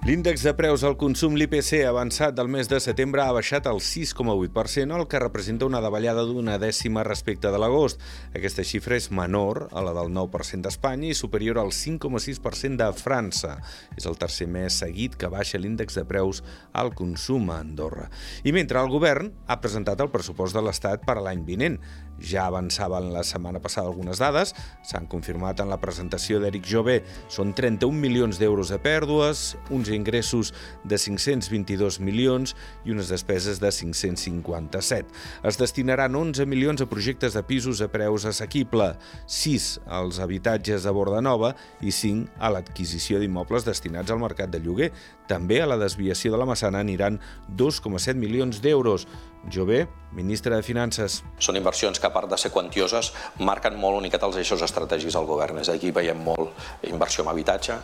L'índex de preus al consum, l'IPC, avançat del mes de setembre ha baixat al 6,8%, el que representa una davallada d'una dècima respecte de l'agost. Aquesta xifra és menor a la del 9% d'Espanya i superior al 5,6% de França. És el tercer mes seguit que baixa l'índex de preus al consum a Andorra. I mentre el govern ha presentat el pressupost de l'Estat per a l'any vinent. Ja avançaven la setmana passada algunes dades, s'han confirmat en la presentació d'Eric Jové. Són 31 milions d'euros de pèrdues, uns ingressos de 522 milions i unes despeses de 557. Es destinaran 11 milions a projectes de pisos a preus assequible, 6 als habitatges de Bordanova i 5 a l'adquisició d'immobles destinats al mercat de lloguer. També a la desviació de la Massana aniran 2,7 milions d'euros. Jové, ministre de Finances. Són inversions que, a part de ser quantioses, marquen molt miqueta els eixos estratègics del govern. És aquí veiem molt inversió en habitatge,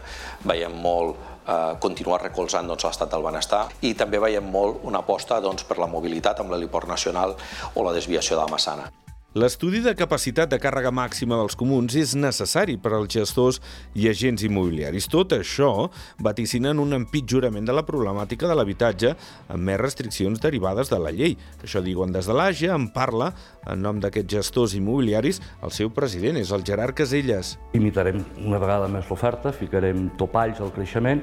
veiem molt eh, continuar recolzant doncs, l'estat del benestar i també veiem molt una aposta doncs, per la mobilitat amb l'heliport nacional o la desviació de la Massana. L'estudi de capacitat de càrrega màxima dels comuns és necessari per als gestors i agents immobiliaris. Tot això vaticina en un empitjorament de la problemàtica de l'habitatge amb més restriccions derivades de la llei. Això diuen des de l'AGE, en parla en nom d'aquests gestors immobiliaris el seu president, és el Gerard Caselles. Limitarem una vegada més l'oferta, ficarem topalls al creixement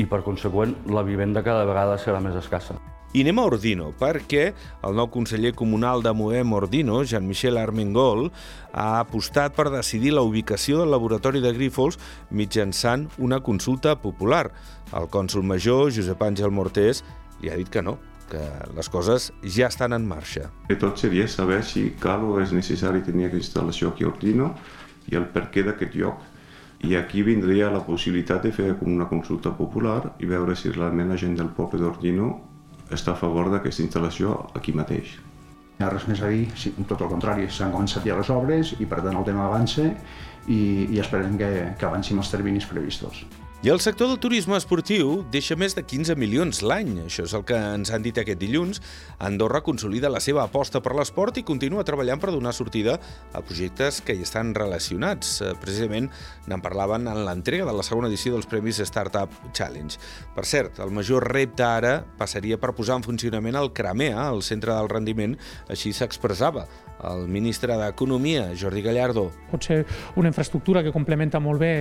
i, per conseqüent, la vivenda cada vegada serà més escassa. I anem a Ordino, perquè el nou conseller comunal de Moem Ordino, Jean-Michel Armengol, ha apostat per decidir la ubicació del laboratori de Grífols mitjançant una consulta popular. El cònsul major, Josep Àngel Mortés, li ha dit que no, que les coses ja estan en marxa. Tot seria saber si cal o és necessari tenir aquesta instal·lació aquí a Ordino i el perquè d'aquest lloc. I aquí vindria la possibilitat de fer una consulta popular i veure si realment la gent del poble d'Ordino està a favor d'aquesta instal·lació aquí mateix. Hi ha res més a dir, tot el contrari, s'han començat ja les obres i per tant el tema avança i, i esperem que, que avancin els terminis previstos. I el sector del turisme esportiu deixa més de 15 milions l'any. Això és el que ens han dit aquest dilluns. Andorra consolida la seva aposta per l'esport i continua treballant per donar sortida a projectes que hi estan relacionats. Eh, precisament n'en parlaven en l'entrega de la segona edició dels Premis Startup Challenge. Per cert, el major repte ara passaria per posar en funcionament el CRAMEA, el centre del rendiment, així s'expressava el ministre d'Economia, Jordi Gallardo. Pot ser una infraestructura que complementa molt bé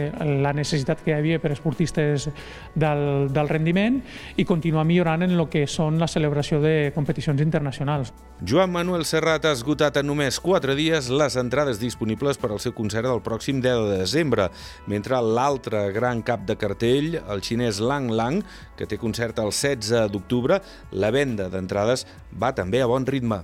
la necessitat que hi havia per esportistes del, del rendiment i continuar millorant en el que són la celebració de competicions internacionals. Joan Manuel Serrat ha esgotat en només 4 dies les entrades disponibles per al seu concert del pròxim 10 de desembre, mentre l'altre gran cap de cartell, el xinès Lang Lang, que té concert el 16 d'octubre, la venda d'entrades va també a bon ritme.